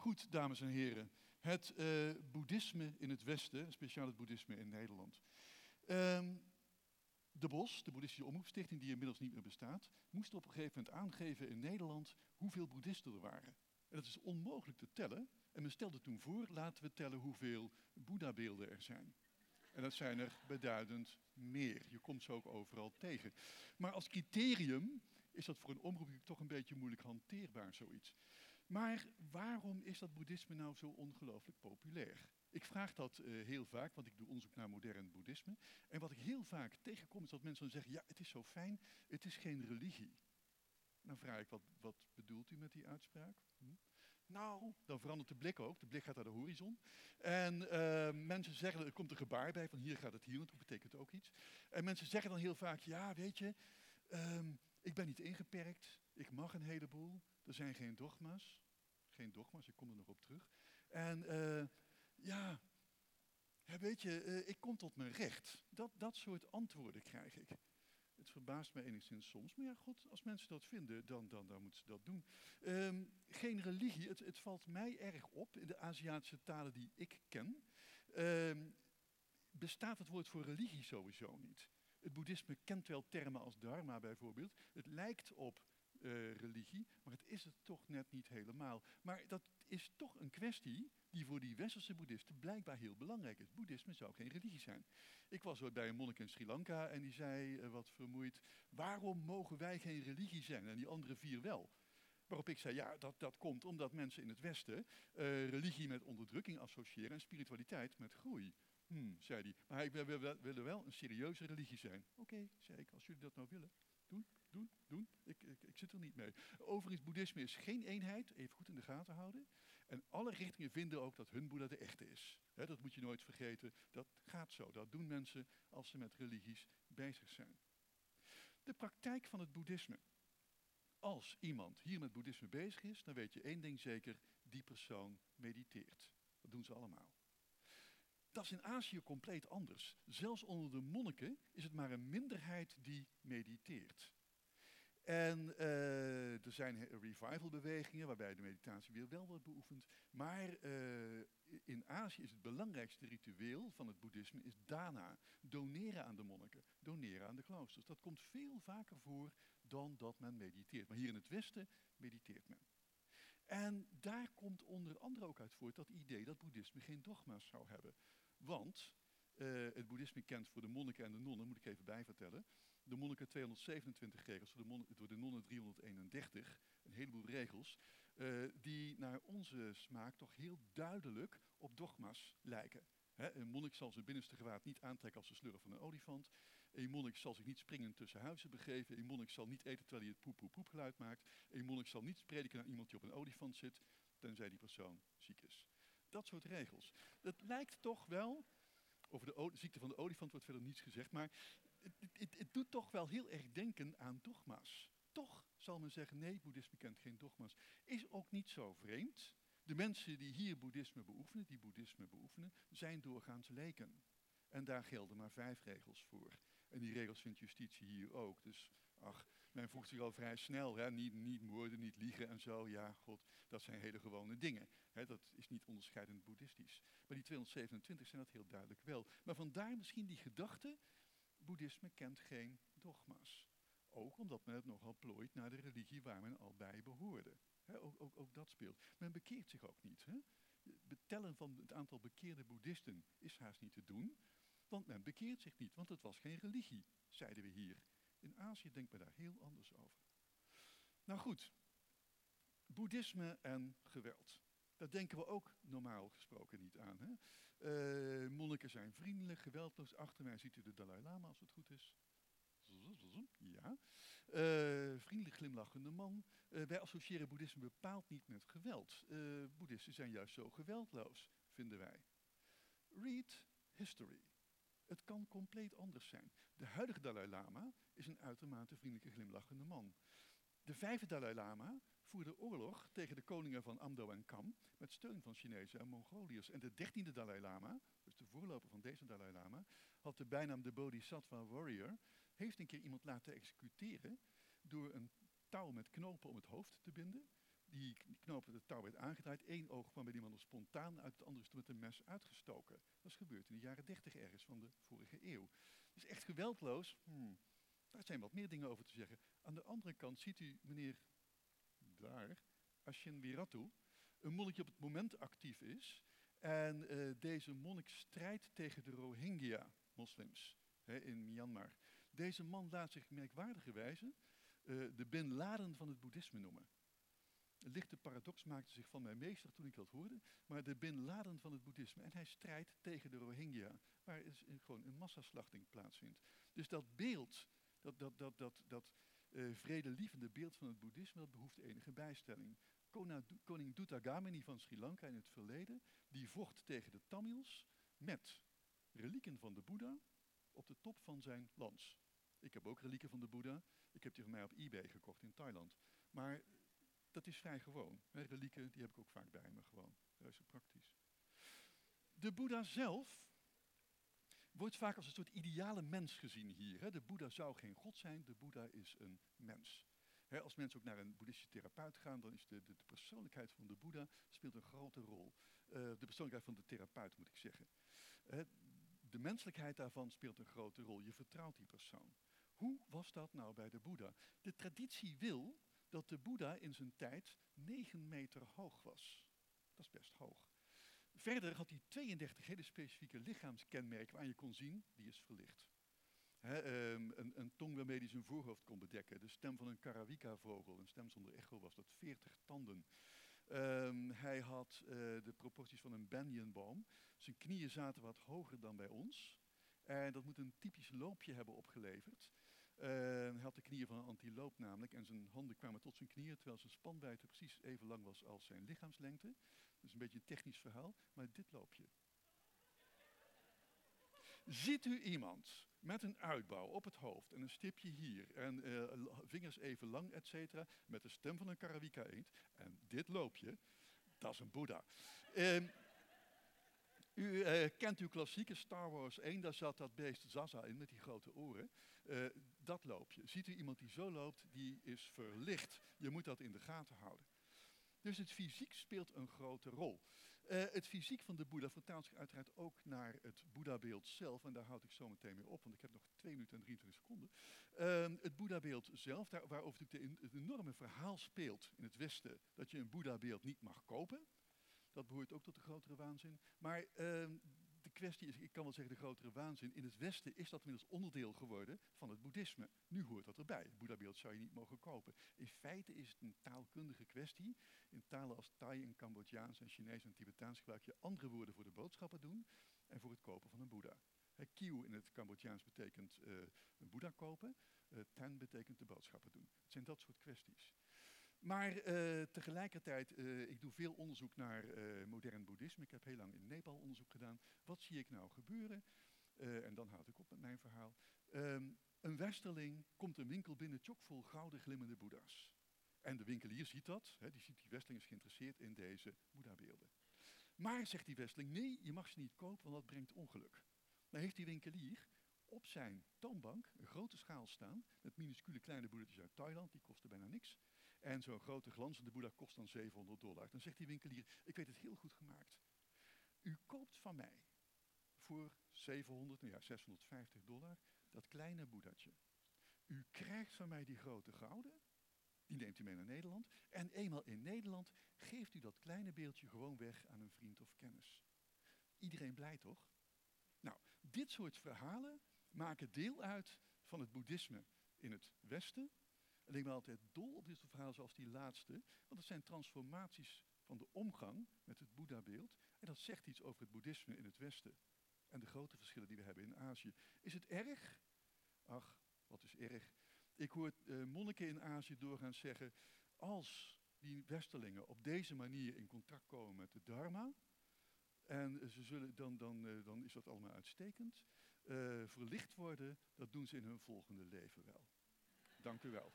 Goed, dames en heren. Het uh, boeddhisme in het Westen, speciaal het boeddhisme in Nederland. Ehm, de BOS, de Boeddhistische Omroepstichting, die inmiddels niet meer bestaat, moest op een gegeven moment aangeven in Nederland hoeveel boeddhisten er waren. En dat is onmogelijk te tellen. En men stelde toen voor, laten we tellen hoeveel Boeddha-beelden er zijn. En dat zijn er beduidend meer. Je komt ze ook overal tegen. Maar als criterium is dat voor een omroep toch een beetje moeilijk hanteerbaar, zoiets. Maar waarom is dat boeddhisme nou zo ongelooflijk populair? Ik vraag dat uh, heel vaak, want ik doe onderzoek naar modern boeddhisme. En wat ik heel vaak tegenkom is dat mensen dan zeggen, ja, het is zo fijn, het is geen religie. Dan vraag ik, wat, wat bedoelt u met die uitspraak? Hm? Nou, dan verandert de blik ook. De blik gaat naar de horizon. En uh, mensen zeggen, er komt een gebaar bij van hier gaat het hier naartoe, betekent ook iets. En mensen zeggen dan heel vaak, ja, weet je, um, ik ben niet ingeperkt, ik mag een heleboel, er zijn geen dogma's. Geen dogma's, ik kom er nog op terug. En uh, ja, weet je, uh, ik kom tot mijn recht. Dat, dat soort antwoorden krijg ik. Het verbaast me enigszins soms, maar ja, goed, als mensen dat vinden, dan, dan, dan moeten ze dat doen. Um, geen religie, het, het, valt mij erg op in de Aziatische talen die ik ken. Um, bestaat het woord voor religie sowieso niet. Het boeddhisme kent wel termen als dharma bijvoorbeeld. Het lijkt op uh, religie, maar het is het toch net niet helemaal. Maar dat is toch een kwestie die voor die westerse boeddhisten blijkbaar heel belangrijk is. Boeddhisme zou geen religie zijn. Ik was bij een monnik in Sri Lanka en die zei, uh, wat vermoeid, waarom mogen wij geen religie zijn en die andere vier wel? Waarop ik zei, ja, dat, dat komt omdat mensen in het Westen uh, religie met onderdrukking associëren en spiritualiteit met groei. Hmm, zei hij. Maar wij willen wel een serieuze religie zijn. Oké, zei ik, als jullie dat nou willen, doen, doen, doen. Ik, ik, ik zit er niet mee. Overigens, boeddhisme is geen eenheid, even goed in de gaten houden. En alle richtingen vinden ook dat hun boeddha de echte is. Dat moet je nooit vergeten, dat gaat zo. Dat doen mensen als ze met religies bezig zijn. De praktijk van het boeddhisme. Als iemand hier met boeddhisme bezig is, dan weet je één ding zeker, die persoon mediteert. Dat doen ze allemaal. Dat is in Azië compleet anders. Zelfs onder de monniken is het maar een minderheid die mediteert. En uh, er zijn revivalbewegingen waarbij de meditatie weer wel wordt beoefend. Maar uh, in Azië is het belangrijkste ritueel van het boeddhisme is dana. Doneren aan de monniken, doneren aan de kloosters. Dat komt veel vaker voor dan dat men mediteert. Maar hier in het Westen mediteert men. En daar komt onder andere ook uit voort dat idee dat boeddhisme geen dogma's zou hebben. Want uh, het boeddhisme kent voor de monniken en de nonnen, moet ik even bijvertellen, de monniken 227 regels, voor de, door de nonnen 331, een heleboel regels, uh, die naar onze smaak toch heel duidelijk op dogma's lijken. Een monnik zal zijn binnenste gewaad niet aantrekken als de slurf van een olifant. Een monnik zal zich niet springen tussen huizen begeven. Een monnik zal niet eten terwijl hij het poep poep poep geluid maakt. Een monnik zal niet prediken naar iemand die op een olifant zit, tenzij die persoon ziek is. Dat soort regels. Dat lijkt toch wel, over de ziekte van de olifant wordt verder niets gezegd, maar het, het, het, doet toch wel heel erg denken aan dogma's. Toch zal men zeggen, nee, boeddhisme kent geen dogma's. Is ook niet zo vreemd. De mensen die hier boeddhisme beoefenen, die boeddhisme beoefenen, zijn doorgaans leken. En daar gelden maar vijf regels voor. En die regels vindt justitie hier ook. Dus ach, men voegt zich al vrij snel. Hè? Niet, niet moorden, niet liegen en zo. Ja, god, dat zijn hele gewone dingen. Hè? Dat is niet onderscheidend boeddhistisch. Maar die 227 zijn dat heel duidelijk wel. Maar vandaar misschien die gedachte, boeddhisme kent geen dogma's. Ook omdat men het nogal plooit naar de religie waar men al bij behoorde. Ook, ook, ook, dat speelt. Men bekeert zich ook niet. He. Betellen van het aantal bekeerde boeddhisten is haast niet te doen, want men bekeert zich niet, want het was geen religie, zeiden we hier. In Azië denkt men daar heel anders over. Nou goed, boeddhisme en geweld. Daar denken we ook normaal gesproken niet aan. Hè? Uh, monniken zijn vriendelijk, geweldloos. Achter mij ziet u de Dalai Lama als het goed is. Ja. Uh, vriendelijk glimlachende man. Uh, wij associëren boeddhisme bepaald niet met geweld. Boeddhisten zijn juist zo geweldloos, vinden wij. Read history. Het kan compleet anders zijn. De huidige Dalai Lama is een uitermate vriendelijke glimlachende man. De vijfde Dalai Lama voerde oorlog tegen de koningen van Amdo en Kam met steun van Chinezen en Mongoliërs. En de dertiende Dalai Lama, dus de voorloper van deze Dalai Lama, had de bijnaam de Bodhisattva Warrior, heeft een keer iemand laten executeren door een touw met knopen om het hoofd te binden, die knoop het touw werd aangedraaid. Eén oog kwam bij die man nog spontaan uit, het andere is met een mes uitgestoken. Dat is gebeurd in de jaren dertig ergens van de vorige eeuw. Dus echt geweldloos, hmm, daar zijn wat meer dingen over te zeggen. Aan de andere kant ziet u meneer daar, Ashen Wiratu, een monnik op het moment actief is. En uh, deze monnik strijdt tegen de Rohingya-moslims in Myanmar. Deze man laat zich merkwaardigerwijze uh, de Bin Laden van het boeddhisme noemen. Lichte paradox maakte zich van mij meester toen ik dat hoorde, maar de Bin Laden van het boeddhisme. En hij strijdt tegen de Rohingya, waar is gewoon een massaslachting plaatsvindt. Dus dat beeld, dat, dat, dat, dat, dat uh, vredelievende beeld van het boeddhisme, dat behoeft enige bijstelling. Koning Dutagamini van Sri Lanka in het verleden, die vocht tegen de Tamils met relieken van de Boeddha op de top van zijn lans. Ik heb ook relieken van de Boeddha. Ik heb die van mij op eBay gekocht in Thailand. Maar dat is vrij gewoon. Relieken, die heb ik ook vaak bij me gewoon. Reuze praktisch. De Boeddha zelf wordt vaak als een soort ideale mens gezien hier. De Boeddha zou geen god zijn, de Boeddha is een mens. Als mensen ook naar een boeddhistische therapeut gaan, dan is de, de, persoonlijkheid van de Boeddha speelt een grote rol. Uh, de persoonlijkheid van de therapeut moet ik zeggen. De menselijkheid daarvan speelt een grote rol. Je vertrouwt die persoon. Hoe was dat nou bij de Boeddha? De traditie wil dat de Boeddha in zijn tijd 9 meter hoog was. Dat is best hoog. Verder had hij 32 hele specifieke lichaamskenmerken waar je kon zien, die is verlicht. um, een, een, tong waarmee hij zijn voorhoofd kon bedekken. De stem van een karawika-vogel, een stem zonder echo was dat. 40 tanden. Um, hij had uh, de proporties van een banyanboom. Zijn knieën zaten wat hoger dan bij ons. En dat moet een typisch loopje hebben opgeleverd. Uh, hij had de knieën van een antiloop namelijk en zijn handen kwamen tot zijn knieën, terwijl zijn spanwijdte precies even lang was als zijn lichaamslengte. Dus een beetje een technisch verhaal, maar dit loopje. Ziet u iemand met een uitbouw op het hoofd en een stipje hier en uh, vingers even lang, et cetera, met de stem van een karawika eend en dit loopje, dat is een boeddha. Uh, u uh, kent uw klassieke Star Wars 1, daar zat dat beest Zaza in met die grote oren. Uh, dat loopje. Ziet u iemand die zo loopt, die is verlicht. Je moet dat in de gaten houden. Dus het fysiek speelt een grote rol. Uh, het fysiek van de Boeddha vertaalt zich uiteraard ook naar het Boeddha-beeld zelf. En daar houd ik zo meteen mee op, want ik heb nog 2 minuten en 23 seconden. Uh, het Boeddha-beeld zelf, daar, waarover het enorme verhaal speelt in het Westen, dat je een Boeddha-beeld niet mag kopen. Dat behoort ook tot de grotere waanzin. Maar uh, de kwestie is, ik kan wel zeggen de grotere waanzin, in het Westen is dat inmiddels onderdeel geworden van het boeddhisme. Nu hoort dat erbij. Het boeddhabeeld zou je niet mogen kopen. In feite is het een taalkundige kwestie. In talen als Thai en Cambodjaans en Chinees en Tibetaans gebruik je andere woorden voor de boodschappen doen en voor het kopen van een boeddha. Kieu in het Cambodjaans betekent uh, een boeddha kopen. Uh, ten betekent de boodschappen doen. Het zijn dat soort kwesties. Maar uh, tegelijkertijd, uh, ik doe veel onderzoek naar uh, modern boeddhisme. Ik heb heel lang in Nepal onderzoek gedaan. Wat zie ik nou gebeuren? en dan houd ik op met mijn verhaal. Um, een westerling komt een winkel binnen, chockvol gouden glimmende boeddha's. En de winkelier ziet dat, hè, die ziet die westerling is geïnteresseerd in deze boeddhabeelden. Maar, zegt die westerling, nee, je mag ze niet kopen, want dat brengt ongeluk. Dan heeft die winkelier op zijn toonbank een grote schaal staan met minuscule kleine boeddhatjes uit Thailand, die kosten bijna niks. En zo'n grote glanzende boeddha kost dan 700 dollar. Dan zegt die winkelier, ik weet het heel goed gemaakt. U koopt van mij voor 700, nou ja, 650 dollar, dat kleine boeddhatje. U krijgt van mij die grote gouden, die neemt u mee naar Nederland. En eenmaal in Nederland geeft u dat kleine beeldje gewoon weg aan een vriend of kennis. Iedereen blij toch? Nou, dit soort verhalen maken deel uit van het boeddhisme in het Westen en ik ben altijd dol op dit soort verhalen zoals die laatste, want het zijn transformaties van de omgang met het Boeddha-beeld. En dat zegt iets over het boeddhisme in het Westen en de grote verschillen die we hebben in Azië. Is het erg? Ach, wat is erg? Ik hoor uh, monniken in Azië doorgaans zeggen, als die westerlingen op deze manier in contact komen met de dharma, en ze zullen, dan, dan, uh, dan is dat allemaal uitstekend. Verlicht worden, dat doen ze in hun volgende leven wel. Dank u wel.